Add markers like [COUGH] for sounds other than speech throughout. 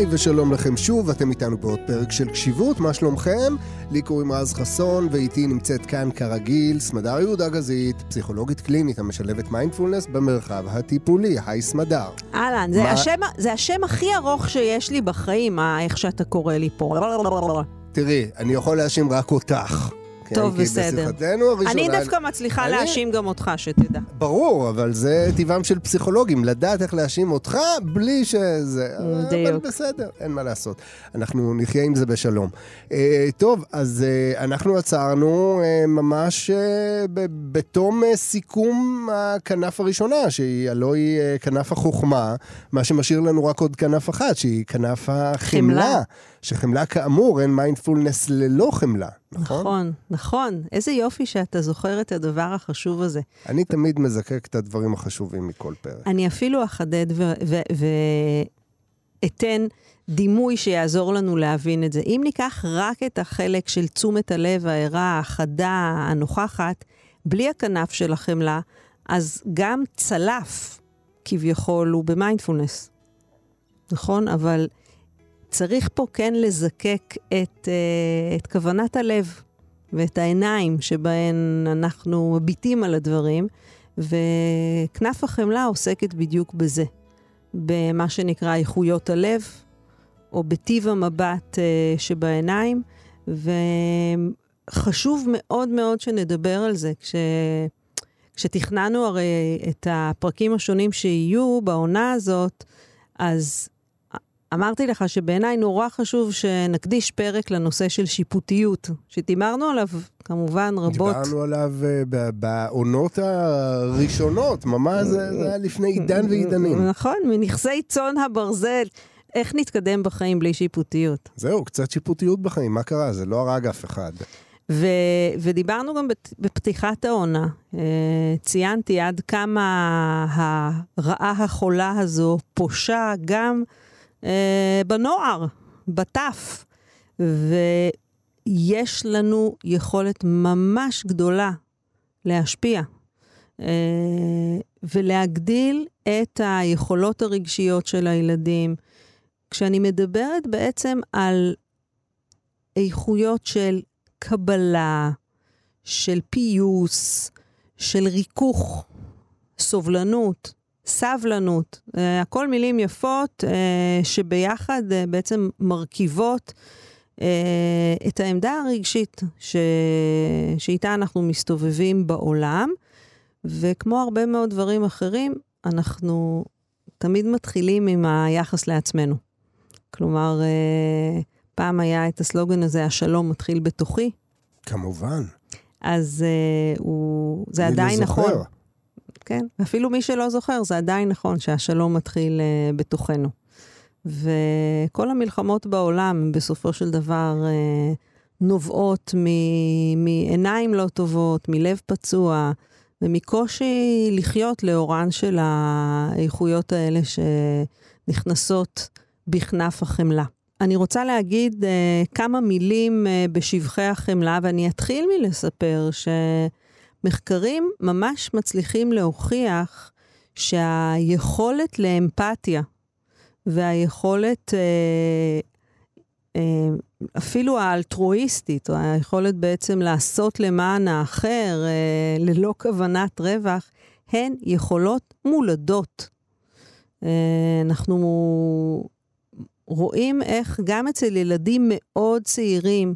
היי ושלום לכם שוב, אתם איתנו בעוד פרק של קשיבות, מה שלומכם? לי קוראים רז חסון, ואיתי נמצאת כאן כרגיל סמדר יהודה גזית, פסיכולוגית קלינית המשלבת מיינדפולנס במרחב הטיפולי. היי סמדר. אהלן, זה, השם, זה השם הכי ארוך שיש לי בחיים, איך שאתה קורא לי פה. תראי, אני יכול להאשים רק אותך. כן, טוב, בסדר. הראשונה... אני דווקא מצליחה אני... להאשים גם אותך, שתדע. ברור, אבל זה טבעם של פסיכולוגים, לדעת איך להאשים אותך בלי שזה... דיוק. אבל בסדר, אין מה לעשות. אנחנו נחיה עם זה בשלום. Uh, טוב, אז uh, אנחנו עצרנו uh, ממש uh, בתום uh, סיכום הכנף הראשונה, שהיא הלוא היא uh, כנף החוכמה, מה שמשאיר לנו רק עוד כנף אחת, שהיא כנף החמלה. חמלה. שחמלה כאמור, אין מיינדפולנס ללא חמלה, נכון? נכון, נכון. איזה יופי שאתה זוכר את הדבר החשוב הזה. אני תמיד מזקק את הדברים החשובים מכל פרק. אני אפילו אחדד ואתן דימוי שיעזור לנו להבין את זה. אם ניקח רק את החלק של תשומת הלב הערה, החדה, הנוכחת, בלי הכנף של החמלה, אז גם צלף, כביכול, הוא במיינדפולנס. נכון? אבל צריך פה כן לזקק את, uh, את כוונת הלב ואת העיניים שבהן אנחנו מביטים על הדברים, וכנף החמלה עוסקת בדיוק בזה, במה שנקרא איכויות הלב, או בטיב המבט uh, שבעיניים, וחשוב מאוד מאוד שנדבר על זה. כש... כשתכננו הרי את הפרקים השונים שיהיו בעונה הזאת, אז אמרתי לך שבעיניי נורא חשוב שנקדיש פרק לנושא של שיפוטיות, שדיברנו עליו כמובן רבות. דיברנו עליו uh, בעונות הראשונות, ממש זה, זה היה לפני עידן ועידנים. נכון, מנכסי צאן הברזל. איך נתקדם בחיים בלי שיפוטיות? זהו, קצת שיפוטיות בחיים, מה קרה? זה לא הרג אף אחד. ו- ודיברנו גם בפתיחת העונה. Uh, ציינתי עד כמה הרעה החולה הזו פושה גם אה, בנוער, בטף. ויש לנו יכולת ממש גדולה להשפיע אה, ולהגדיל את היכולות הרגשיות של הילדים. כשאני מדברת בעצם על איכויות של קבלה, של פיוס, של ריכוך, סובלנות, סבלנות, uh, הכל מילים יפות uh, שביחד uh, בעצם מרכיבות את העמדה הרגשית ש... שאיתה אנחנו מסתובבים בעולם, וכמו הרבה מאוד דברים אחרים, אנחנו תמיד מתחילים עם היחס לעצמנו. כלומר, פעם היה את הסלוגן הזה, השלום מתחיל בתוכי. כמובן. אז uh, הוא, זה עדיין נכון. כן? אפילו מי שלא זוכר, זה עדיין נכון שהשלום מתחיל uh, בתוכנו. וכל המלחמות בעולם, בסופו של דבר, uh, נובעות מעיניים לא טובות, מלב פצוע, ומקושי לחיות לאורן של האיכויות האלה שנכנסות בכנף החמלה. אני רוצה להגיד uh, כמה מילים uh, בשבחי החמלה, ואני אתחיל מלספר ש... מחקרים ממש מצליחים להוכיח שהיכולת לאמפתיה והיכולת אה, אה, אפילו האלטרואיסטית, או היכולת בעצם לעשות למען האחר אה, ללא כוונת רווח, הן יכולות מולדות. אה, אנחנו רואים איך גם אצל ילדים מאוד צעירים,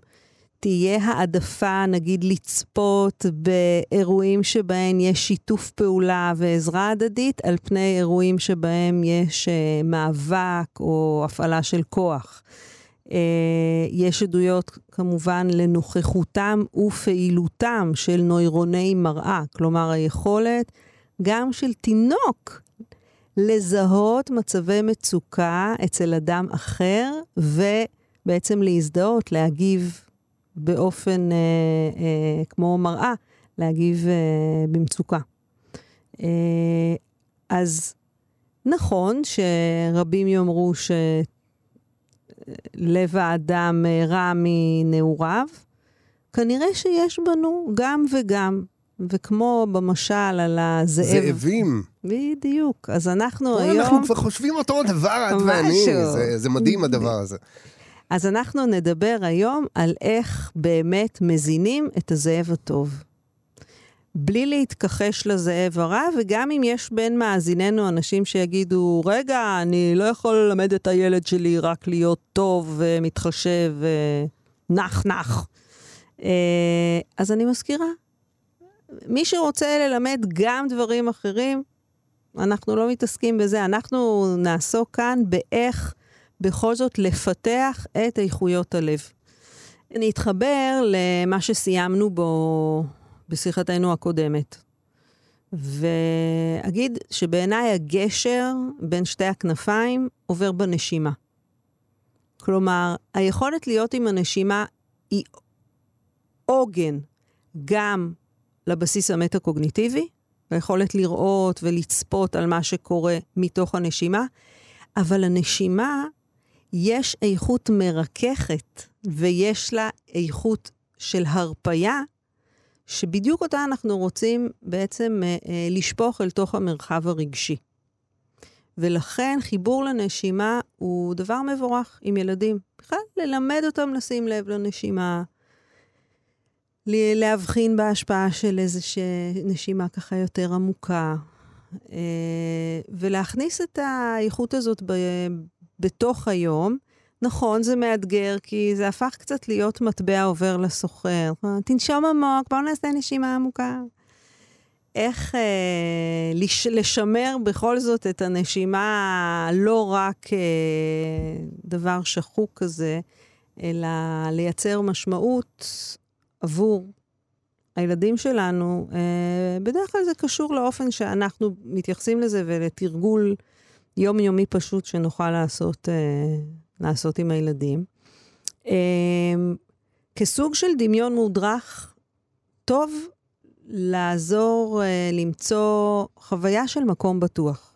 תהיה העדפה, נגיד, לצפות באירועים שבהם יש שיתוף פעולה ועזרה הדדית, על פני אירועים שבהם יש uh, מאבק או הפעלה של כוח. Uh, יש עדויות כמובן לנוכחותם ופעילותם של נוירוני מראה, כלומר היכולת גם של תינוק לזהות מצבי מצוקה אצל אדם אחר ובעצם להזדהות, להגיב באופן אה, אה, כמו מראה, להגיב אה, במצוקה. אה, אז נכון שרבים יאמרו שלב האדם אה, רע מנעוריו, כנראה שיש בנו גם וגם. וכמו במשל על הזאב... זאבים. בדיוק. אז אנחנו היום... אנחנו כבר חושבים אותו דבר, את ואני. זה, זה מדהים הדבר הזה. אז אנחנו נדבר היום על איך באמת מזינים את הזאב הטוב. בלי להתכחש לזאב הרע, וגם אם יש בין מאזיננו אנשים שיגידו, רגע, אני לא יכול ללמד את הילד שלי רק להיות טוב ומתחשב ונח נח. אה, אז אני מזכירה, מי שרוצה ללמד גם דברים אחרים, אנחנו לא מתעסקים בזה, אנחנו נעסוק כאן באיך בכל זאת לפתח את איכויות הלב. אני אתחבר למה שסיימנו בו בשיחתנו הקודמת. ואגיד שבעיניי הגשר בין שתי הכנפיים עובר בנשימה. כלומר, היכולת להיות עם הנשימה היא עוגן גם לבסיס המטה-קוגניטיבי, היכולת לראות ולצפות על מה שקורה מתוך הנשימה, אבל הנשימה, יש איכות מרככת ויש לה איכות של הרפייה, שבדיוק אותה אנחנו רוצים בעצם אה, אה, לשפוך אל תוך המרחב הרגשי. ולכן חיבור לנשימה הוא דבר מבורך עם ילדים. בכלל, ללמד אותם לשים לב לנשימה, להבחין בהשפעה של איזושהי נשימה ככה יותר עמוקה, אה, ולהכניס את האיכות הזאת בתוך היום. נכון, זה מאתגר, כי זה הפך קצת להיות מטבע עובר לסוחר. תנשום עמוק, בואו נעשה נשימה עמוקה. איך אה, לש, לשמר בכל זאת את הנשימה, לא רק אה, דבר שחוק כזה, אלא לייצר משמעות עבור הילדים שלנו, אה, בדרך כלל זה קשור לאופן שאנחנו מתייחסים לזה ולתרגול יומיומי פשוט שנוכל לעשות, אה, לעשות עם הילדים. אה, כסוג של דמיון מודרך, טוב לעזור למצוא חוויה של מקום בטוח.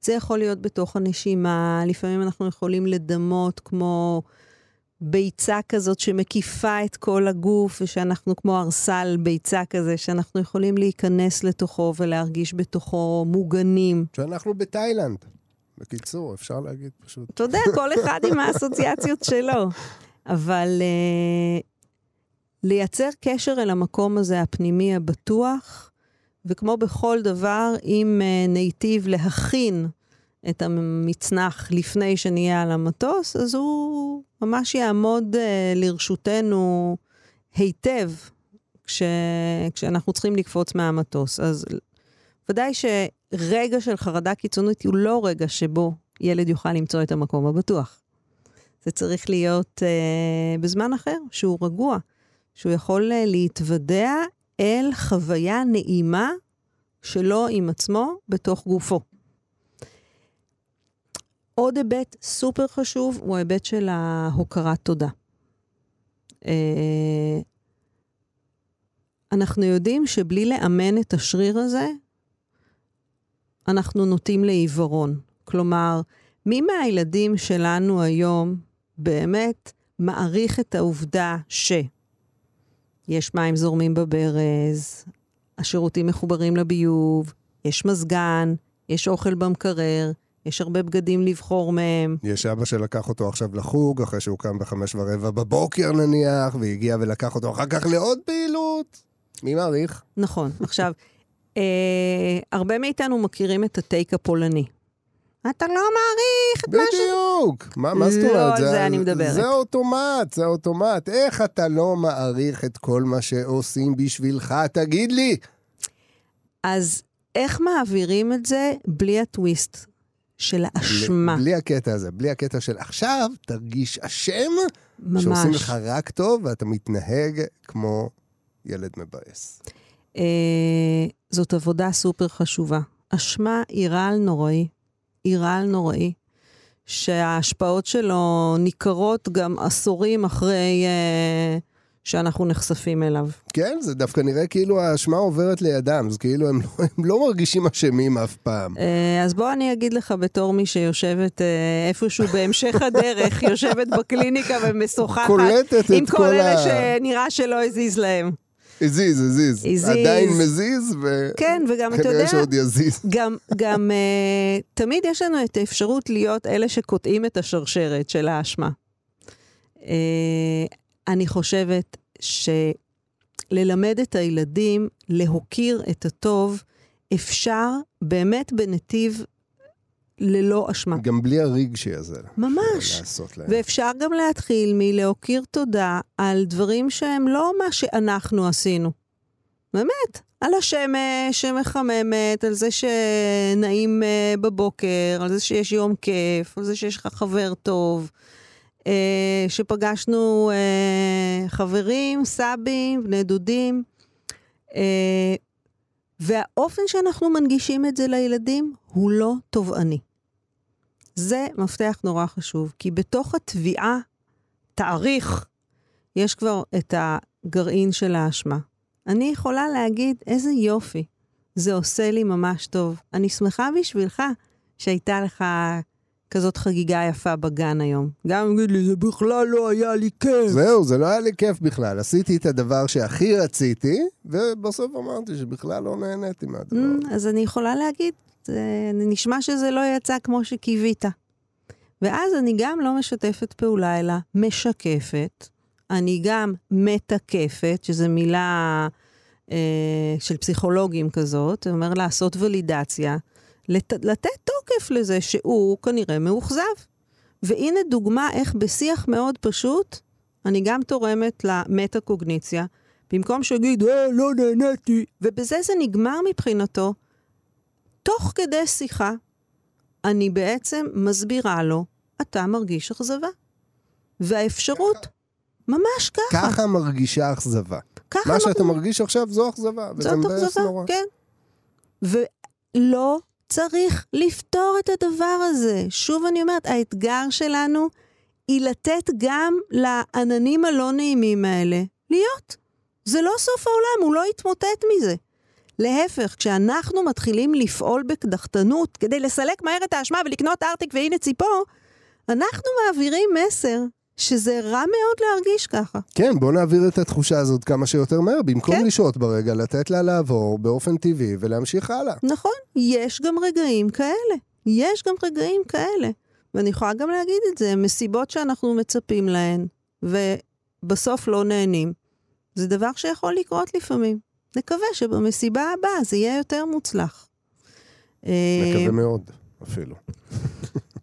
זה יכול להיות בתוך הנשימה, לפעמים אנחנו יכולים לדמות כמו ביצה כזאת שמקיפה את כל הגוף, ושאנחנו כמו ארסל ביצה כזה, שאנחנו יכולים להיכנס לתוכו ולהרגיש בתוכו מוגנים. שאנחנו בתאילנד. בקיצור, אפשר להגיד פשוט. אתה יודע, כל אחד עם האסוציאציות שלו. אבל uh, לייצר קשר אל המקום הזה, הפנימי הבטוח, וכמו בכל דבר, אם uh, ניטיב להכין את המצנח לפני שנהיה על המטוס, אז הוא ממש יעמוד uh, לרשותנו היטב כש, כשאנחנו צריכים לקפוץ מהמטוס. אז ודאי שרגע של חרדה קיצונית הוא לא רגע שבו ילד יוכל למצוא את המקום הבטוח. זה צריך להיות uh, בזמן אחר, שהוא רגוע, שהוא יכול uh, להתוודע אל חוויה נעימה שלו עם עצמו בתוך גופו. עוד היבט סופר חשוב הוא ההיבט של ההוקרת תודה. אה, אנחנו יודעים שבלי לאמן את השריר הזה, אנחנו נוטים לעיוורון. כלומר, מי מהילדים שלנו היום באמת מעריך את העובדה שיש מים זורמים בברז, השירותים מחוברים לביוב, יש מזגן, יש אוכל במקרר, יש הרבה בגדים לבחור מהם. יש אבא שלקח אותו עכשיו לחוג, אחרי שהוא קם בחמש ורבע בבוקר נניח, והגיע ולקח אותו אחר כך לעוד פעילות. מי מעריך? נכון. עכשיו, אה, הרבה מאיתנו מכירים את הטייק הפולני. אתה לא מעריך את מה ש... בדיוק. מה, מה זאת אומרת? לא על זה אני מדברת. זה אוטומט, זה אוטומט. איך אתה לא מעריך את כל מה שעושים בשבילך? תגיד לי. אז איך מעבירים את זה בלי הטוויסט? של האשמה. בלי הקטע הזה, בלי הקטע של עכשיו תרגיש אשם, ממש. שעושים לך רק טוב ואתה מתנהג כמו ילד מבאס. אה, זאת עבודה סופר חשובה. אשמה היא רעל נוראי, היא רעל נוראי, שההשפעות שלו ניכרות גם עשורים אחרי... אה, שאנחנו נחשפים אליו. כן, זה דווקא נראה כאילו האשמה עוברת לידם, אז כאילו הם [LAUGHS] הם לא מרגישים אשמים אף פעם. אה, אז בוא אני אגיד לך בתור מי שיושבת אה, איפשהו בהמשך הדרך, [LAUGHS] יושבת בקליניקה ומשוחחת עם כל, כל אלה ה... שנראה שלא הזיז להם. הזיז, הזיז. הזיז. עדיין מזיז, וכנראה כן, וגם אתה יודע, שעוד יזיז. גם, גם uh, תמיד יש לנו את האפשרות להיות אלה שקוטעים את השרשרת של האשמה. Uh, אני חושבת שללמד את הילדים להוקיר את הטוב, אפשר באמת בנתיב ללא אשמה. גם בלי הרגשי הזה. ממש. ואפשר גם להתחיל מלהכיר תודה על דברים שהם לא מה שאנחנו עשינו. באמת, על השמש שמחממת, על זה שנעים uh, בבוקר, על זה שיש יום כיף, על זה שיש לך חבר טוב, שפגשנו uh, חברים, סבים, בני דודים. Uh, והאופן שאנחנו מנגישים את זה לילדים הוא לא תובעני. זה מפתח נורא חשוב, כי בתוך התביעה, תאריך, יש כבר את הגרעין של האשמה. אני יכולה להגיד, איזה יופי, זה עושה לי ממש טוב. אני שמחה בשבילך שהייתה לך כזאת חגיגה יפה בגן היום. גם להגיד לי, זה בכלל לא היה לי כיף. זהו, זה לא היה לי כיף בכלל. עשיתי את הדבר שהכי רציתי, ובסוף אמרתי שבכלל לא נהניתי מהדבר הזה. Mm, אז אני יכולה להגיד, זה נשמע שזה לא יצא כמו שקיווית. ואז אני גם לא משתפת פעולה, אלא משקפת. אני גם מתקפת, שזו מילה אה, של פסיכולוגים כזאת, זה אומר לעשות ולידציה. לת, לתת תוקף לזה שהוא כנראה מאוכזב. והנה דוגמה איך בשיח מאוד פשוט, אני גם תורמת למטה-קוגניציה. במקום שיגיד, אה, לא נהניתי, ובזה זה נגמר מבחינתו, תוך כדי שיחה, אני בעצם מסבירה לו, אתה מרגיש אכזבה. והאפשרות, ממש ככה. ככה מרגישה אכזבה. ככה מה שאתה מרגיש עכשיו זו אכזבה, וזה מבאס נורא. כן. ולא צריך לפתור את הדבר הזה. שוב אני אומרת, האתגר שלנו היא לתת גם לעננים הלא נעימים האלה להיות. זה לא סוף העולם, הוא לא יתמוטט מזה. להפך, כשאנחנו מתחילים לפעול בקדחתנות כדי לסלק מהר את האשמה ולקנות ארטיק והנה ציפור, אנחנו מעבירים מסר שזה רע מאוד להרגיש ככה. כן, בוא נעביר את התחושה הזאת כמה שיותר מהר, במקום כן. לשהות ברגע, לתת לה לעבור באופן טבעי ולהמשיך הלאה. נכון, יש גם רגעים כאלה. יש גם רגעים כאלה. ואני יכולה גם להגיד את זה, מסיבות שאנחנו מצפים להן, ובסוף לא נהנים. זה דבר שיכול לקרות לפעמים. נקווה שבמסיבה הבאה זה יהיה יותר מוצלח. מקווה אה, מאוד, אפילו. [LAUGHS]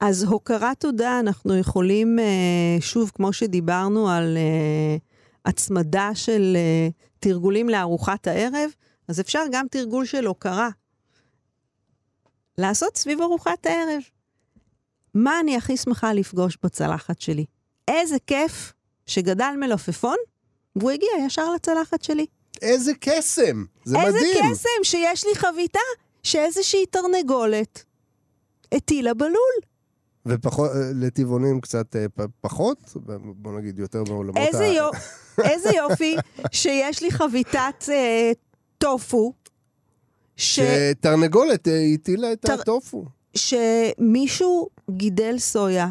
אז הוקרת תודה, אנחנו יכולים, אה, שוב, כמו שדיברנו על אה, הצמדה של אה, תרגולים לארוחת הערב, אז אפשר גם תרגול של הוקרה. לעשות סביב ארוחת הערב. מה אני הכי שמחה לפגוש בצלחת שלי? איזה כיף שגדל מלפפון, והוא הגיע ישר לצלחת שלי. איזה קסם! זה איזה מדהים. איזה קסם שיש לי חביתה שאיזושהי תרנגולת הטילה בלול. ולטבעונים קצת אה, פחות, בוא נגיד יותר בעולמות איזה ה... יופ... איזה יופי שיש לי חביתת אה, טופו. ש... שתרנגולת אה, הטילה את תר... הטופו. שמישהו גידל סויה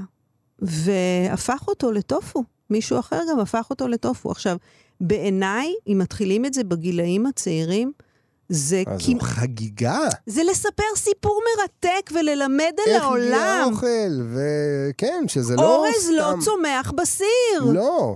והפך אותו לטופו. מישהו אחר גם הפך אותו לטופו. עכשיו, בעיניי, אם מתחילים את זה בגילאים הצעירים, זה אז כמ... זו חגיגה. זה לספר סיפור מרתק וללמד על העולם. איך הגיע האוכל, וכן, שזה לא סתם... אורז לא צומח בסיר. לא.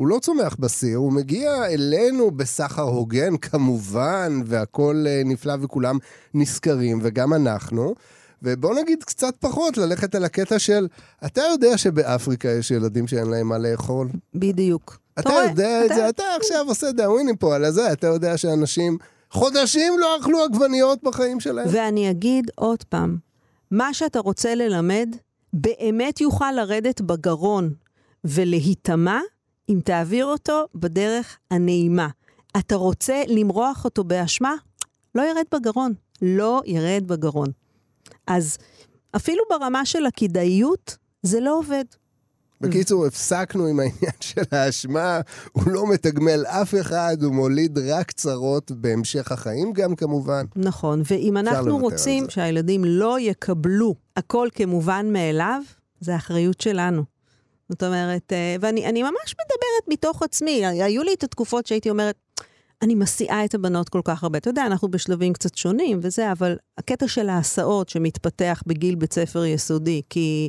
הוא לא צומח בסיר, הוא מגיע אלינו בסחר הוגן, כמובן, והכול אה, נפלא וכולם נשכרים, וגם אנחנו. ובוא נגיד קצת פחות, ללכת על הקטע של, אתה יודע שבאפריקה יש ילדים שאין להם מה לאכול? בדיוק. אתה יודע את זה, אתה עכשיו עושה דאווינים פה על הזה, אתה יודע שאנשים חודשים לא אכלו עגבניות בחיים שלהם. ואני אגיד עוד פעם, מה שאתה רוצה ללמד, באמת יוכל לרדת בגרון ולהיטמע אם תעביר אותו בדרך הנעימה. אתה רוצה למרוח אותו באשמה? לא ירד בגרון. לא ירד בגרון. אז אפילו ברמה של הכדאיות, זה לא עובד. בקיצור, הפסקנו עם העניין [LAUGHS] של האשמה, הוא לא מתגמל אף אחד, הוא מוליד רק צרות בהמשך החיים גם כמובן. נכון, ואם אנחנו רוצים שהילדים לא יקבלו הכל כמובן מאליו, זה אחריות שלנו. זאת אומרת, אה, ואני ממש מדברת מתוך עצמי. היו לי את התקופות שהייתי אומרת, אני מסיעה את הבנות כל כך הרבה. אתה יודע, אנחנו בשלבים קצת שונים וזה, אבל הקטע של ההסעות שמתפתח בגיל בית ספר יסודי, כי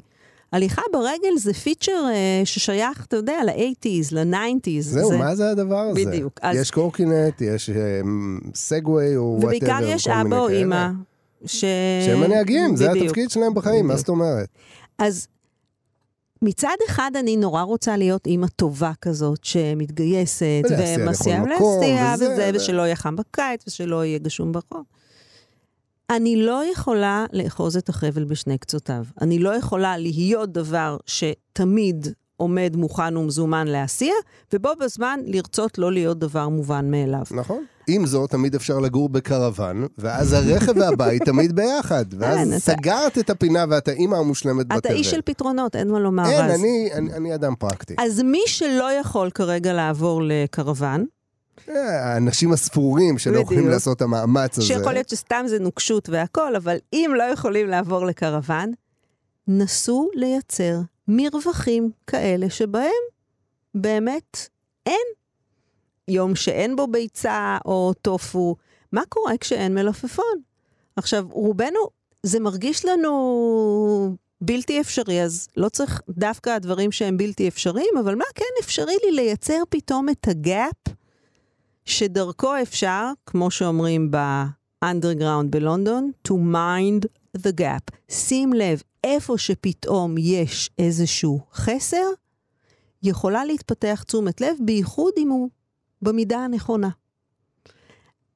הליכה ברגל זה פיצ'ר uh, ששייך, אתה יודע, ל-80's, ל-90's. זהו, זה... מה זה הדבר הזה? בדיוק. אז... יש קורקינט, יש סגווי או וואטאבר, ובעיקר יש אבא או אימא. ש... שהם הנהגים, זה התפקיד שלהם בחיים, בדיוק. מה זאת אומרת? אז מצד אחד אני נורא רוצה להיות אימא טובה כזאת, שמתגייסת, ומסיעה להסתיע, וזה, ושלא יהיה חם בקיץ, ושלא יהיה גשום ברחוב. אני לא יכולה לאחוז את החבל בשני קצותיו. אני לא יכולה להיות דבר שתמיד עומד מוכן ומזומן להסיע, ובו בזמן לרצות לא להיות דבר מובן מאליו. נכון. עם זאת, תמיד אפשר לגור בקרוון, ואז הרכב והבית תמיד ביחד. [LAUGHS] ואז אין, סגרת אתה... את הפינה ואת האימא המושלמת בתבל. אתה איש של פתרונות, אין מה לומר. אין, אני, אני, אני אדם פרקטי. אז מי שלא יכול כרגע לעבור לקרוון, האנשים הספורים שלא בדיוק. יכולים לעשות את המאמץ הזה. שיכול להיות שסתם זה נוקשות והכול, אבל אם לא יכולים לעבור לקרוון, נסו לייצר מרווחים כאלה שבהם באמת אין יום שאין בו ביצה או טופו. מה קורה כשאין מלפפון? עכשיו, רובנו, זה מרגיש לנו בלתי אפשרי, אז לא צריך דווקא הדברים שהם בלתי אפשריים, אבל מה כן אפשרי לי לייצר פתאום את הגאפ שדרכו אפשר, כמו שאומרים ב-underground בלונדון, to mind the gap. שים לב, איפה שפתאום יש איזשהו חסר, יכולה להתפתח תשומת לב, בייחוד אם הוא במידה הנכונה.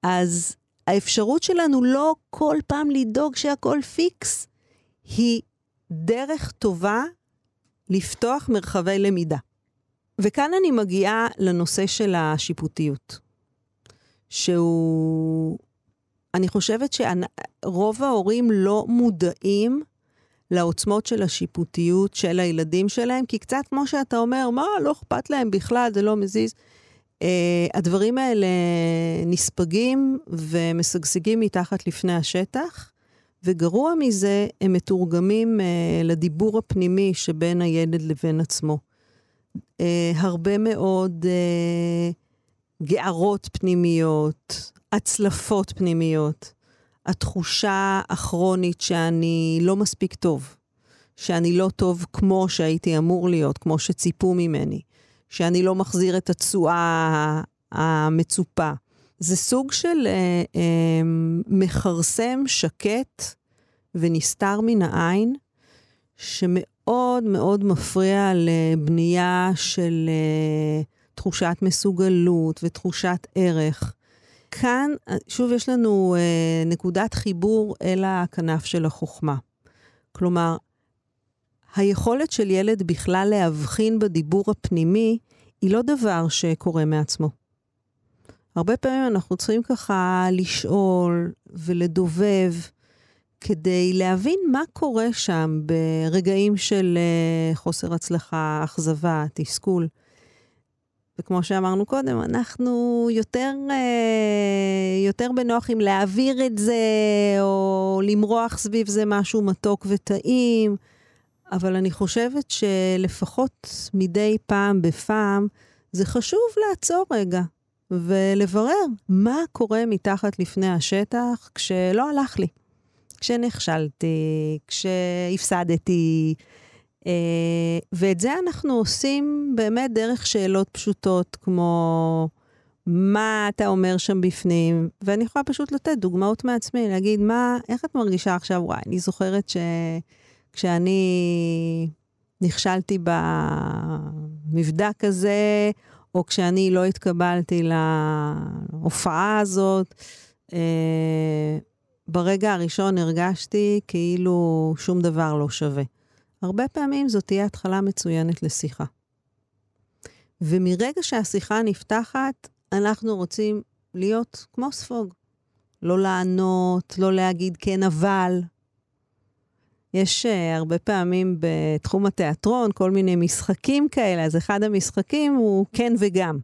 אז האפשרות שלנו לא כל פעם לדאוג שהכל פיקס, היא דרך טובה לפתוח מרחבי למידה. וכאן אני מגיעה לנושא של השיפוטיות. שהוא... אני חושבת שרוב ההורים לא מודעים לעוצמות של השיפוטיות של הילדים שלהם, כי קצת כמו שאתה אומר, מה, לא אכפת להם בכלל, זה לא מזיז. Uh, הדברים האלה נספגים ומשגשגים מתחת לפני השטח, וגרוע מזה, הם מתורגמים uh, לדיבור הפנימי שבין הילד לבין עצמו. Uh, הרבה מאוד uh, גערות פנימיות, הצלפות פנימיות, התחושה הכרונית שאני לא מספיק טוב, שאני לא טוב כמו שהייתי אמור להיות, כמו שציפו ממני, שאני לא מחזיר את התשואה המצופה. זה סוג של אה, אה, מכרסם שקט ונסתר מן העין, שמאוד מאוד מפריע לבנייה של... אה, תחושת מסוגלות ותחושת ערך. כאן, שוב, יש לנו אה, נקודת חיבור אל הכנף של החוכמה. כלומר, היכולת של ילד בכלל להבחין בדיבור הפנימי היא לא דבר שקורה מעצמו. הרבה פעמים אנחנו צריכים ככה לשאול ולדובב כדי להבין מה קורה שם ברגעים של uh, חוסר הצלחה, אכזבה, תסכול. וכמו שאמרנו קודם, אנחנו יותר, אה, יותר בנוח עם להעביר את זה, או למרוח סביב זה משהו מתוק וטעים, אבל אני חושבת שלפחות מדי פעם בפעם, זה חשוב לעצור רגע ולברר מה קורה מתחת לפני השטח כשלא הלך לי, כשנכשלתי, כשהפסדתי. אה, ואת זה אנחנו עושים באמת דרך שאלות פשוטות, כמו מה אתה אומר שם בפנים, ואני יכולה פשוט לתת דוגמאות מעצמי, להגיד, מה, איך את מרגישה עכשיו? וואי, אני זוכרת שכשאני נכשלתי במבדק הזה, או כשאני לא התקבלתי להופעה הזאת, אה, ברגע הראשון הרגשתי כאילו שום דבר לא שווה. הרבה פעמים זאת תהיה התחלה מצוינת לשיחה. ומרגע שהשיחה נפתחת, אנחנו רוצים להיות כמו ספוג. לא לענות, לא להגיד כן אבל. יש uh, הרבה פעמים בתחום התיאטרון כל מיני משחקים כאלה, אז אחד המשחקים הוא כן וגם.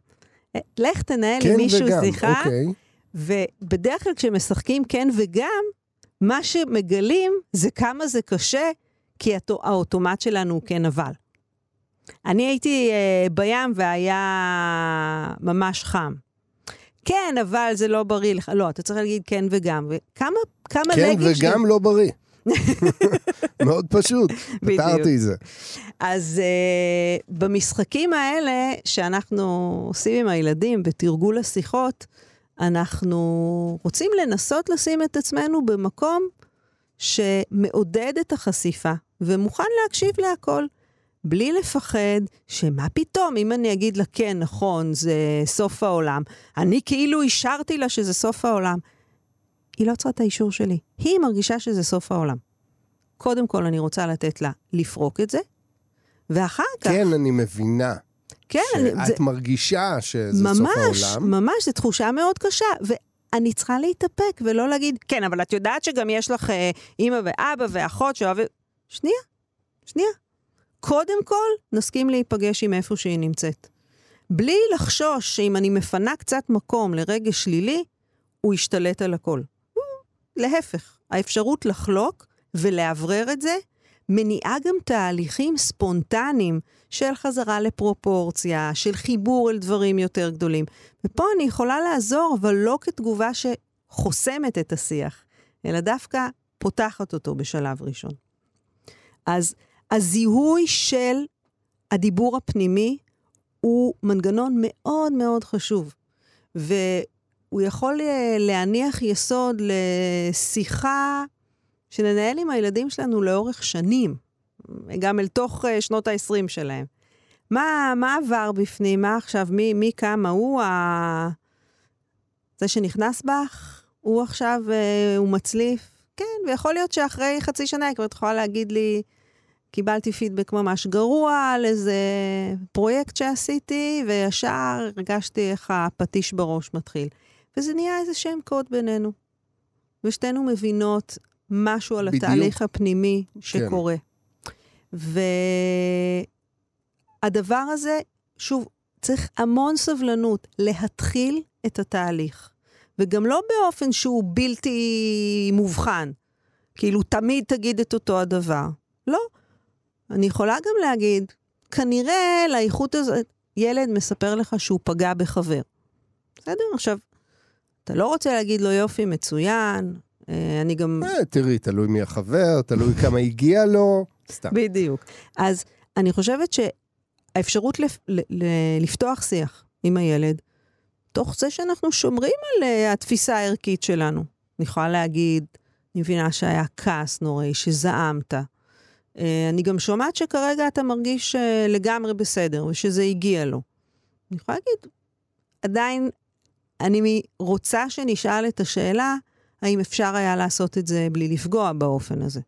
אה, לך תנהל כן למישהו וגם, שיחה, אוקיי. ובדרך כלל כשמשחקים כן וגם, מה שמגלים זה כמה זה קשה כי האוטומט שלנו הוא כן אבל. אני הייתי uh, בים והיה ממש חם. כן, אבל זה לא בריא לך. לא, אתה צריך להגיד כן וגם. וכמה כמה כן וגם לא בריא. [LAUGHS] מאוד פשוט, פתרתי את זה. אז uh, במשחקים האלה שאנחנו עושים עם הילדים בתרגול השיחות, אנחנו רוצים לנסות לשים את עצמנו במקום שמעודד את החשיפה ומוכן להקשיב להכל. בלי לפחד שמה פתאום, אם אני אגיד לה כן, נכון, זה סוף העולם, אני כאילו אישרתי לה שזה סוף העולם. היא לא צריכה את האישור שלי, היא מרגישה שזה סוף העולם. קודם כל אני רוצה לתת לה לפרוק את זה, ואחר כך... כן, אני מבינה. כן. שאת זה... מרגישה שזה ממש, סוף העולם. ממש, ממש, זו תחושה מאוד קשה. ואני צריכה להתאפק ולא להגיד, כן, אבל את יודעת שגם יש לך אה, אימא ואבא ואחות שאוהבים... שנייה, שנייה. קודם כל, נסכים להיפגש עם איפה שהיא נמצאת. בלי לחשוש שאם אני מפנה קצת מקום לרגש שלילי, הוא ישתלט על הכל. להפך, האפשרות לחלוק ולאוורר את זה, מניעה גם תהליכים ספונטניים של חזרה לפרופורציה, של חיבור אל דברים יותר גדולים. ופה אני יכולה לעזור, אבל לא כתגובה שחוסמת את השיח, אלא דווקא פותחת אותו בשלב ראשון. אז הזיהוי של הדיבור הפנימי הוא מנגנון מאוד מאוד חשוב, והוא יכול אה, להניח יסוד לשיחה שננהל עם הילדים שלנו לאורך שנים, גם אל תוך uh, שנות ה-20 שלהם. מה, מה עבר בפנים? מה עכשיו? מי, מי כמה? הוא ה... זה שנכנס בך? הוא עכשיו, uh, הוא מצליף? כן, ויכול להיות שאחרי חצי שנה היא כבר יכולה להגיד לי, קיבלתי פידבק ממש גרוע על איזה פרויקט שעשיתי, וישר הרגשתי איך הפטיש בראש מתחיל. וזה נהיה איזה שם קוד בינינו. ושתינו מבינות משהו על בדיוק. התהליך הפנימי כן. שקורה. כן. והדבר הזה, שוב, צריך המון סבלנות להתחיל את התהליך. וגם לא באופן שהוא בלתי מובחן. כאילו, תמיד תגיד את אותו הדבר. לא. אני יכולה גם להגיד, כנראה לאיכות הזאת, ילד מספר לך שהוא פגע בחבר. בסדר? עכשיו, אתה לא רוצה להגיד לו יופי, מצוין, אני גם... אה, תראי, תלוי מי החבר, תלוי כמה הגיע לו, סתם. בדיוק. אז אני חושבת שהאפשרות לפ... לפתוח שיח עם הילד, תוך זה שאנחנו שומרים על uh, התפיסה הערכית שלנו. אני יכולה להגיד, אני מבינה שהיה כעס נוראי, שזעמת. אני גם שומעת שכרגע אתה מרגיש לגמרי בסדר, ושזה הגיע לו. אני יכולה להגיד, עדיין אני רוצה שנשאל את השאלה, האם אפשר היה לעשות את זה בלי לפגוע באופן הזה.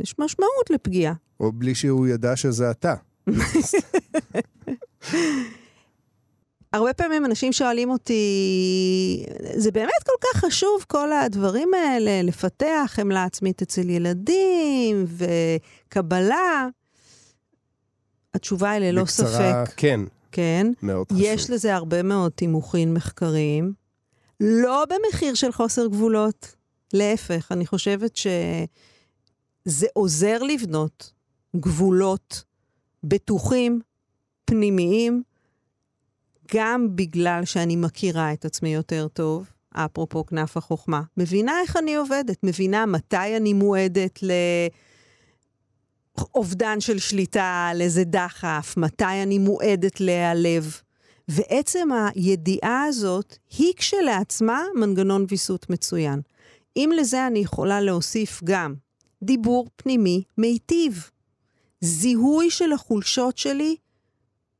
יש משמעות לפגיעה. או בלי שהוא ידע שזה אתה. [LAUGHS] הרבה פעמים אנשים שואלים אותי, זה באמת כל כך חשוב, כל הדברים האלה, לפתח חמלה עצמית אצל ילדים וקבלה? התשובה היא ללא בקצרה, ספק. בקצרה, כן. כן. מאוד חשוב. יש לזה הרבה מאוד תימוכין מחקריים. לא במחיר של חוסר גבולות. להפך, אני חושבת שזה עוזר לבנות גבולות בטוחים, פנימיים, גם בגלל שאני מכירה את עצמי יותר טוב, אפרופו כנף החוכמה. מבינה איך אני עובדת, מבינה מתי אני מועדת לאובדן של שליטה, על איזה דחף, מתי אני מועדת להיעלב. ועצם הידיעה הזאת היא כשלעצמה מנגנון ויסות מצוין. אם לזה אני יכולה להוסיף גם דיבור פנימי מיטיב, זיהוי של החולשות שלי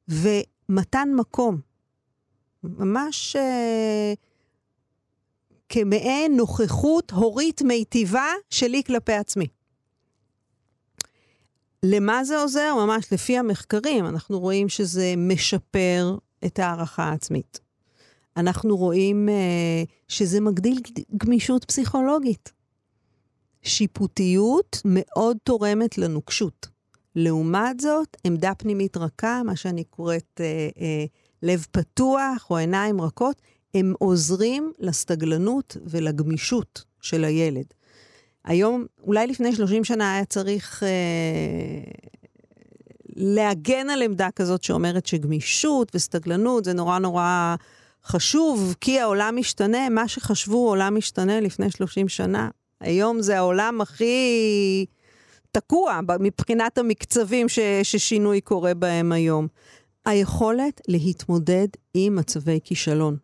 ומתן מקום. ממש אה, כמעין נוכחות הורית מיטיבה שלי כלפי עצמי. למה זה עוזר? ממש לפי המחקרים, אנחנו רואים שזה משפר את הערכה העצמית. אנחנו רואים uh, שזה מגדיל גמישות פסיכולוגית. שיפוטיות מאוד תורמת לנוקשות. לעומת זאת, עמדה פנימית רכה, מה שאני קוראת uh, uh, לב פתוח או עיניים רכות, הם עוזרים לסתגלנות ולגמישות של הילד. היום, אולי לפני 30 שנה היה צריך אה, להגן על עמדה כזאת שאומרת שגמישות וסתגלנות זה נורא נורא חשוב, כי העולם משתנה, מה שחשבו עולם משתנה לפני 30 שנה. היום זה העולם הכי תקוע מבחינת המקצבים ש, ששינוי קורה בהם היום. היכולת להתמודד עם מצבי כישלון.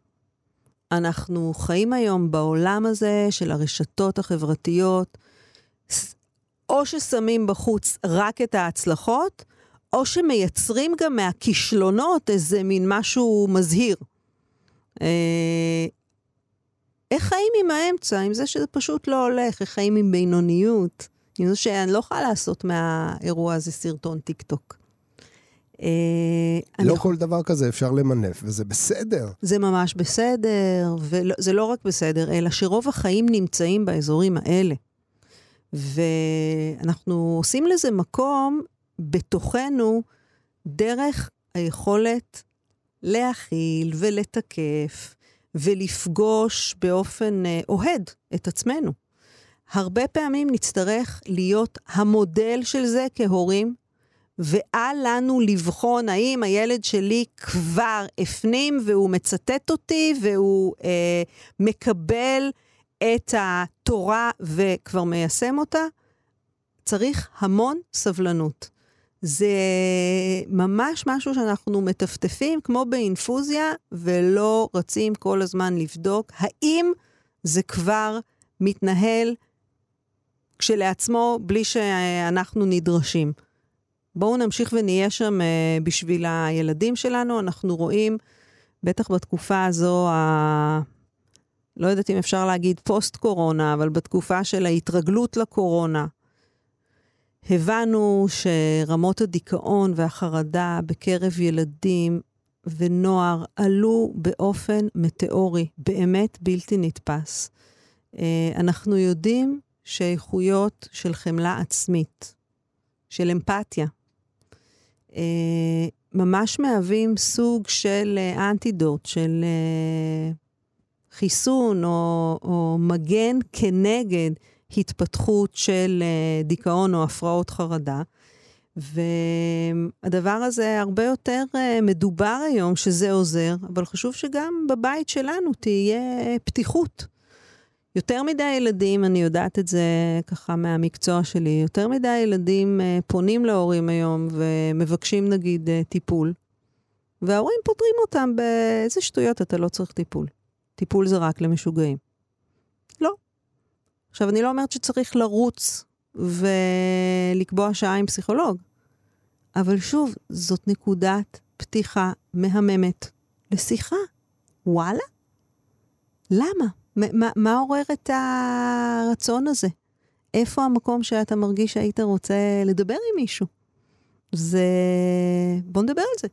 אנחנו חיים היום בעולם הזה של הרשתות החברתיות, או ששמים בחוץ רק את ההצלחות, או שמייצרים גם מהכישלונות איזה מין משהו מזהיר. אה, איך חיים עם האמצע, עם זה שזה פשוט לא הולך? איך חיים עם בינוניות? עם זה שאני לא יכולה לעשות מהאירוע הזה סרטון טיק טוק. אה, לא כל דבר כזה אפשר למנף, וזה בסדר. זה ממש בסדר, וזה לא רק בסדר, אלא שרוב החיים נמצאים באזורים האלה. ואנחנו עושים לזה מקום בתוכנו דרך היכולת להכיל ולתקף ולפגוש באופן אה, אוהד את עצמנו. הרבה פעמים נצטרך להיות המודל של זה כהורים, ואל לנו לבחון האם הילד שלי כבר הפנים והוא מצטט אותי והוא אה, מקבל את התורה וכבר מיישם אותה. צריך המון סבלנות. זה ממש משהו שאנחנו מטפטפים כמו באינפוזיה, ולא רצים כל הזמן לבדוק האם זה כבר מתנהל כשלעצמו בלי שאנחנו נדרשים. בואו נמשיך ונהיה שם uh, בשביל הילדים שלנו. אנחנו רואים, בטח בתקופה הזו, ה... לא יודעת אם אפשר להגיד פוסט-קורונה, אבל בתקופה של ההתרגלות לקורונה, הבנו שרמות הדיכאון והחרדה בקרב ילדים ונוער עלו באופן מטאורי, באמת בלתי נתפס. אה, אנחנו יודעים שאיכויות של חמלה עצמית, של אמפתיה, אה, ממש מהווים סוג של אה, אנטידוט, של חיסון או, או מגן כנגד התפתחות של uh, דיכאון או הפרעות חרדה. והדבר הזה הרבה יותר uh, מדובר היום שזה עוזר, אבל חשוב שגם בבית שלנו תהיה פתיחות. יותר מדי ילדים, אני יודעת את זה ככה מהמקצוע שלי, יותר מדי ילדים uh, פונים להורים היום ומבקשים נגיד טיפול, וההורים פותרים אותם באיזה שטויות אתה לא צריך טיפול. טיפול זה רק למשוגעים. עכשיו, אני לא אומרת שצריך לרוץ ולקבוע שעה עם פסיכולוג, אבל שוב, זאת נקודת פתיחה מהממת לשיחה. וואלה? למה? מה, מה עורר את הרצון הזה? איפה המקום שאתה מרגיש שהיית רוצה לדבר עם מישהו? זה... בוא נדבר על זה.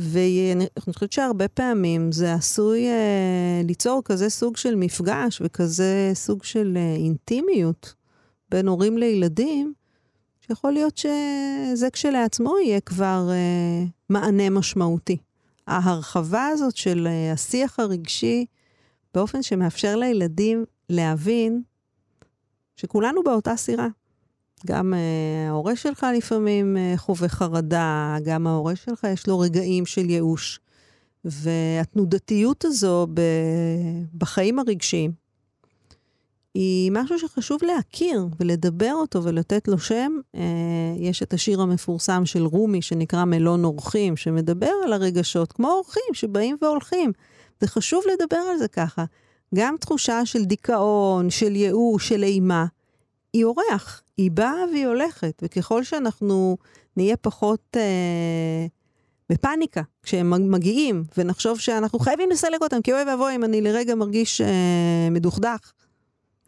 ואני חושבת שהרבה פעמים זה עשוי אה, ליצור כזה סוג של מפגש וכזה סוג של אה, אינטימיות בין הורים לילדים, שיכול להיות שזה כשלעצמו יהיה כבר אה, מענה משמעותי. ההרחבה הזאת של אה, השיח הרגשי, באופן שמאפשר לילדים להבין שכולנו באותה סירה. גם uh, ההורה שלך לפעמים uh, חווה חרדה, גם ההורה שלך יש לו רגעים של ייאוש. והתנודתיות הזו בחיים הרגשיים היא משהו שחשוב להכיר ולדבר אותו ולתת לו שם. Uh, יש את השיר המפורסם של רומי שנקרא מלון אורחים, שמדבר על הרגשות כמו אורחים שבאים והולכים. זה חשוב לדבר על זה ככה. גם תחושה של דיכאון, של ייאוש, של אימה. היא אורח, היא באה והיא הולכת, וככל שאנחנו נהיה פחות אה, בפאניקה כשהם מגיעים, ונחשוב שאנחנו חייבים לסלק אותם, כי אוי ואבוי אם אני לרגע מרגיש אה, מדוכדך.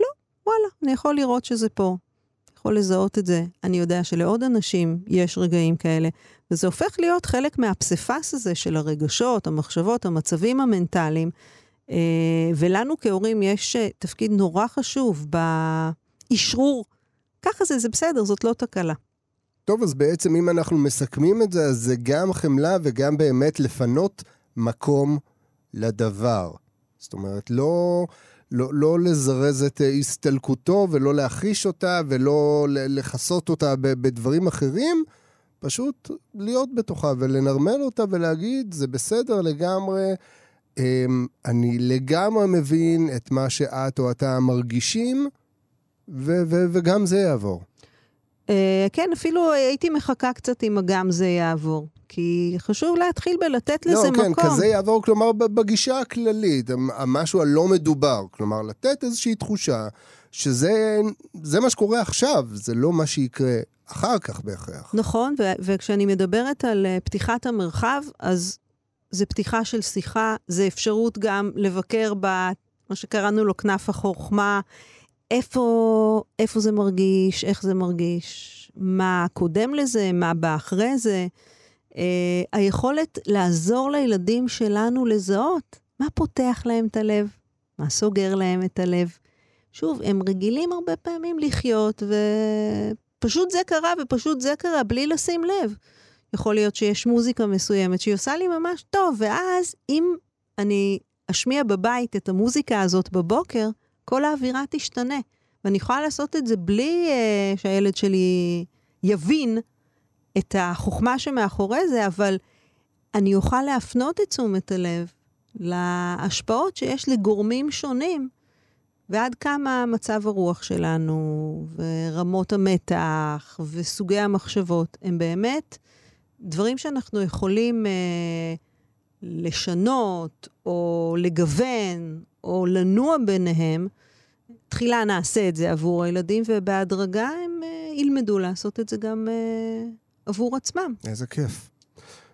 לא, וואלה, אני יכול לראות שזה פה, יכול לזהות את זה. אני יודע שלעוד אנשים יש רגעים כאלה, וזה הופך להיות חלק מהפסיפס הזה של הרגשות, המחשבות, המצבים המנטליים. אה, ולנו כהורים יש אה, תפקיד נורא חשוב ב... אשרור. ככה זה, זה בסדר, זאת לא תקלה. טוב, אז בעצם אם אנחנו מסכמים את זה, אז זה גם חמלה וגם באמת לפנות מקום לדבר. זאת אומרת, לא, לא, לא לזרז את הסתלקותו ולא להחיש אותה ולא לכסות אותה בדברים אחרים, פשוט להיות בתוכה ולנרמל אותה ולהגיד, זה בסדר לגמרי. אמ, אני לגמרי מבין את מה שאת או אתה מרגישים, ו- ו- וגם זה יעבור. Uh, כן, אפילו הייתי מחכה קצת אם הגם זה יעבור. כי חשוב להתחיל בלתת לזה לא, כן, מקום. לא, כן, כזה יעבור, כלומר, בגישה הכללית, המשהו הלא מדובר. כלומר, לתת איזושהי תחושה שזה מה שקורה עכשיו, זה לא מה שיקרה אחר כך בהכרח. נכון, ו- וכשאני מדברת על uh, פתיחת המרחב, אז זה פתיחה של שיחה, זה אפשרות גם לבקר ב... מה שקראנו לו כנף החוכמה, איפה, איפה זה מרגיש, איך זה מרגיש, מה קודם לזה, מה בא אחרי זה. Uh, היכולת לעזור לילדים שלנו לזהות מה פותח להם את הלב, מה סוגר להם את הלב. שוב, הם רגילים הרבה פעמים לחיות, ופשוט זה קרה ופשוט זה קרה, בלי לשים לב. יכול להיות שיש מוזיקה מסוימת שהיא עושה לי ממש טוב, ואז אם אני אשמיע בבית את המוזיקה הזאת בבוקר, כל האווירה תשתנה. ואני יכולה לעשות את זה בלי uh, שהילד שלי יבין את החוכמה שמאחורי זה, אבל אני אוכל להפנות את תשומת הלב להשפעות שיש לגורמים שונים, ועד כמה מצב הרוח שלנו, ורמות המתח, וסוגי המחשבות, הם באמת דברים שאנחנו יכולים אה, לשנות, או לגוון, או לנוע ביניהם. תחילה נעשה את זה עבור הילדים, ובהדרגה הם אה, ילמדו לעשות את זה גם אה, עבור עצמם. איזה כיף.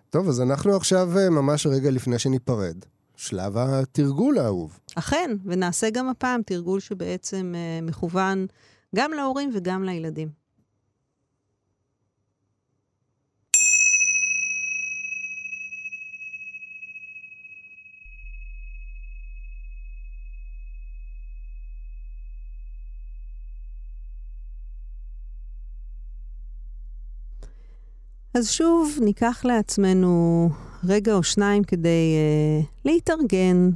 טוב, אז אנחנו עכשיו אה, ממש רגע לפני שניפרד. שלב התרגול האהוב. אכן, ונעשה גם הפעם תרגול שבעצם אה, מכוון גם להורים וגם לילדים. אז שוב, ניקח לעצמנו רגע או שניים כדי uh, להתארגן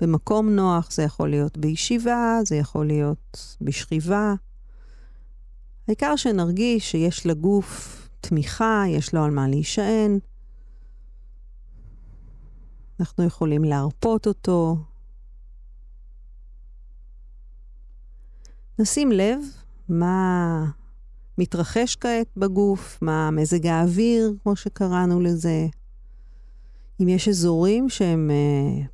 במקום נוח. זה יכול להיות בישיבה, זה יכול להיות בשכיבה. העיקר שנרגיש שיש לגוף תמיכה, יש לו על מה להישען. אנחנו יכולים להרפות אותו. נשים לב מה מתרחש כעת בגוף, מה מזג האוויר, כמו שקראנו לזה. אם יש אזורים שהם אה,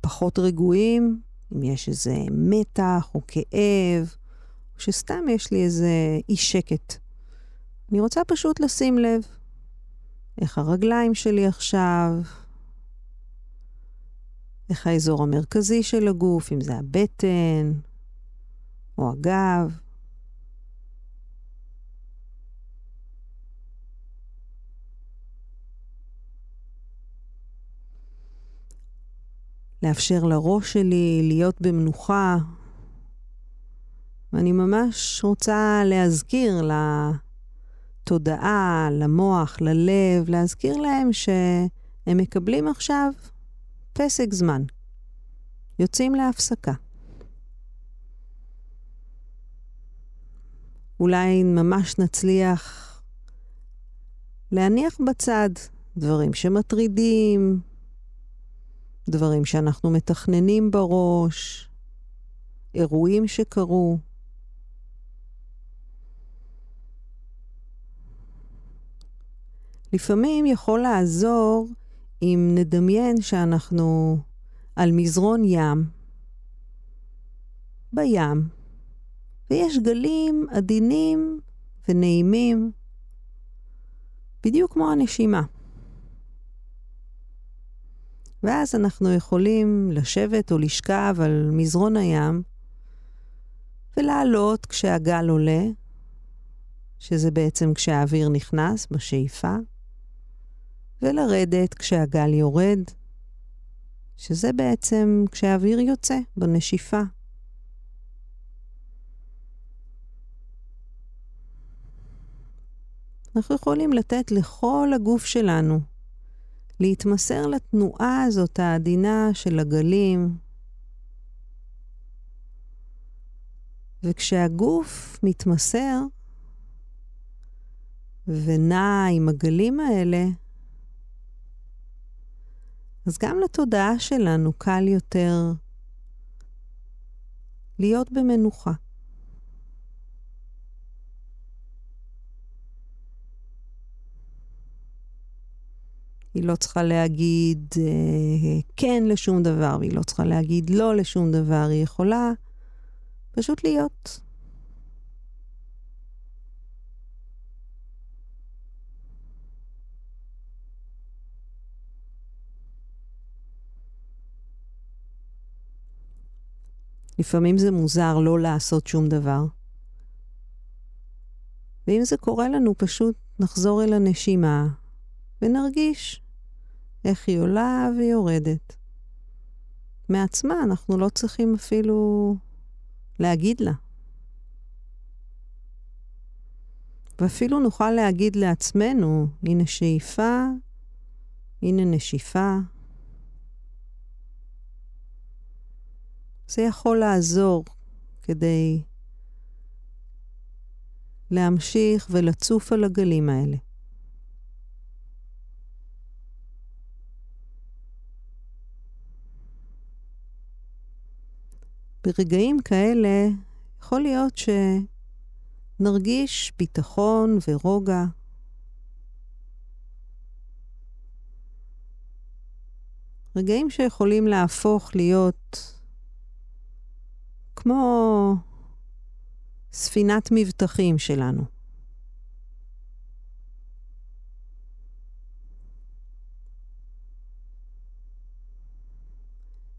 פחות רגועים, אם יש איזה מתח או כאב, או שסתם יש לי איזה אי שקט. אני רוצה פשוט לשים לב איך הרגליים שלי עכשיו, איך האזור המרכזי של הגוף, אם זה הבטן או הגב. לאפשר לראש שלי להיות במנוחה. ואני ממש רוצה להזכיר לתודעה, למוח, ללב, להזכיר להם שהם מקבלים עכשיו פסק זמן. יוצאים להפסקה. אולי ממש נצליח להניח בצד דברים שמטרידים, דברים שאנחנו מתכננים בראש, אירועים שקרו. לפעמים יכול לעזור אם נדמיין שאנחנו על מזרון ים, בים, ויש גלים עדינים ונעימים, בדיוק כמו הנשימה. ואז אנחנו יכולים לשבת או לשכב על מזרון הים ולעלות כשהגל עולה, שזה בעצם כשהאוויר נכנס בשאיפה, ולרדת כשהגל יורד, שזה בעצם כשהאוויר יוצא בנשיפה. אנחנו יכולים לתת לכל הגוף שלנו להתמסר לתנועה הזאת העדינה של הגלים. וכשהגוף מתמסר ונע עם הגלים האלה, אז גם לתודעה שלנו קל יותר להיות במנוחה. היא לא צריכה להגיד אה, כן לשום דבר, והיא לא צריכה להגיד לא לשום דבר, היא יכולה פשוט להיות. לפעמים זה מוזר לא לעשות שום דבר. ואם זה קורה לנו, פשוט נחזור אל הנשימה ונרגיש איך היא עולה ויורדת. מעצמה אנחנו לא צריכים אפילו להגיד לה. ואפילו נוכל להגיד לעצמנו, הנה שאיפה, הנה נשיפה. זה יכול לעזור כדי להמשיך ולצוף על הגלים האלה. ברגעים כאלה יכול להיות שנרגיש ביטחון ורוגע. רגעים שיכולים להפוך להיות כמו ספינת מבטחים שלנו.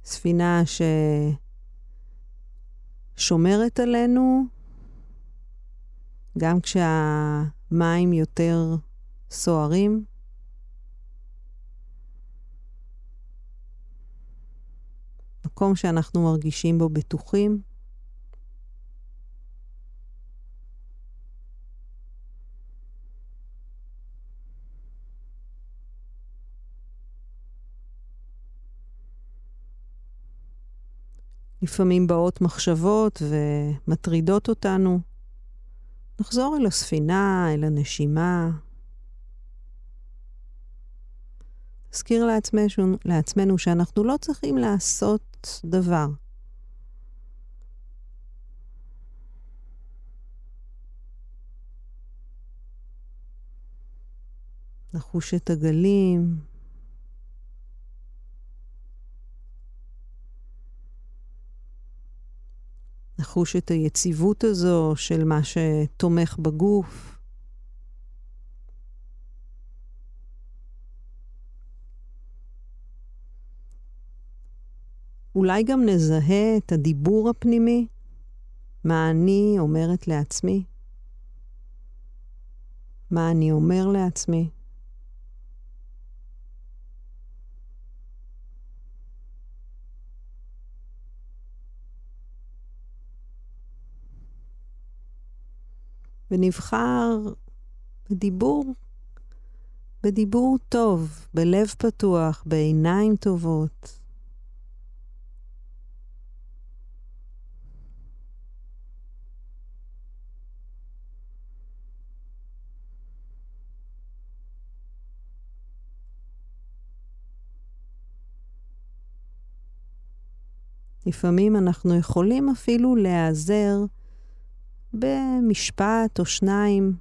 ספינה ששומרת עלינו גם כשהמים יותר סוערים. מקום שאנחנו מרגישים בו בטוחים. לפעמים באות מחשבות ומטרידות אותנו. נחזור אל הספינה, אל הנשימה. נזכיר לעצמנו, לעצמנו שאנחנו לא צריכים לעשות דבר. נחוש את הגלים, לחוש את היציבות הזו של מה שתומך בגוף. אולי גם נזהה את הדיבור הפנימי, מה אני אומרת לעצמי, מה אני אומר לעצמי. ונבחר בדיבור, בדיבור טוב, בלב פתוח, בעיניים טובות. לפעמים אנחנו יכולים אפילו להיעזר במשפט או שניים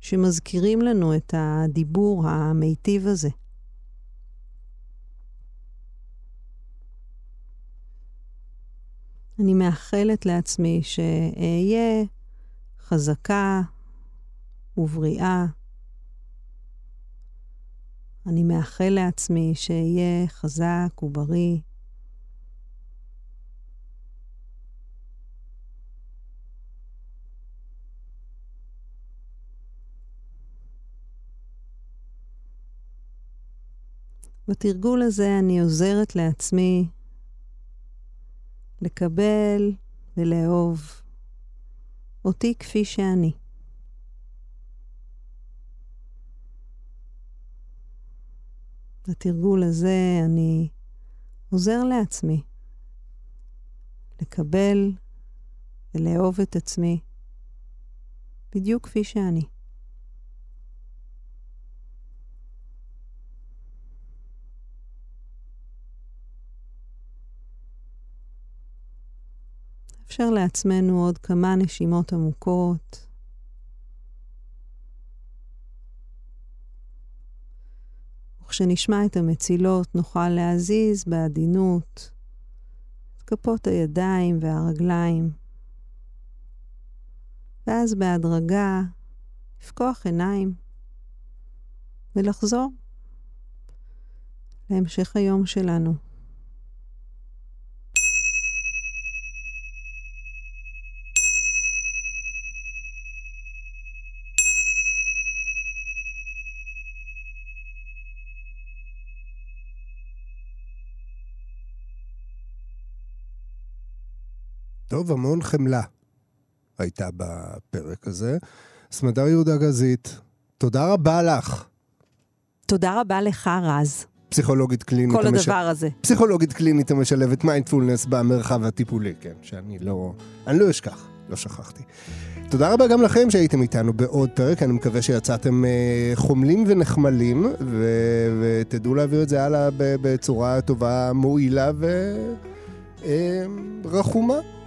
שמזכירים לנו את הדיבור המיטיב הזה. אני מאחלת לעצמי שאהיה חזקה ובריאה. אני מאחל לעצמי שאהיה חזק ובריא. בתרגול הזה אני עוזרת לעצמי לקבל ולאהוב אותי כפי שאני. בתרגול הזה אני עוזר לעצמי לקבל ולאהוב את עצמי בדיוק כפי שאני. נאפשר לעצמנו עוד כמה נשימות עמוקות. וכשנשמע את המצילות נוכל להזיז בעדינות את כפות הידיים והרגליים. ואז בהדרגה לפקוח עיניים ולחזור להמשך היום שלנו. טוב, המון חמלה הייתה בפרק הזה. סמדר יהודה גזית, תודה רבה לך. תודה רבה לך, רז. פסיכולוגית קלינית. כל הדבר המש... הזה. פסיכולוגית קלינית המשלבת מיינדפולנס במרחב הטיפולי, כן, שאני לא... אני לא אשכח, לא שכחתי. תודה רבה גם לכם שהייתם איתנו בעוד פרק, אני מקווה שיצאתם אה, חומלים ונחמלים, ו... ותדעו להעביר את זה הלאה בצורה טובה, מועילה ורחומה. אה,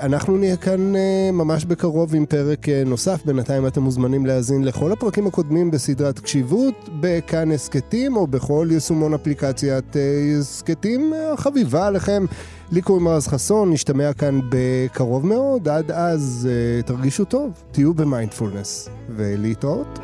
אנחנו נהיה כאן אה, ממש בקרוב עם פרק אה, נוסף. בינתיים אתם מוזמנים להאזין לכל הפרקים הקודמים בסדרת קשיבות, בכאן הסכתים או בכל יישומון אפליקציית הסכתים החביבה עליכם. לי קוראים רז חסון, נשתמע כאן בקרוב מאוד. עד אז תרגישו טוב, תהיו במיינדפולנס, ולהתראות.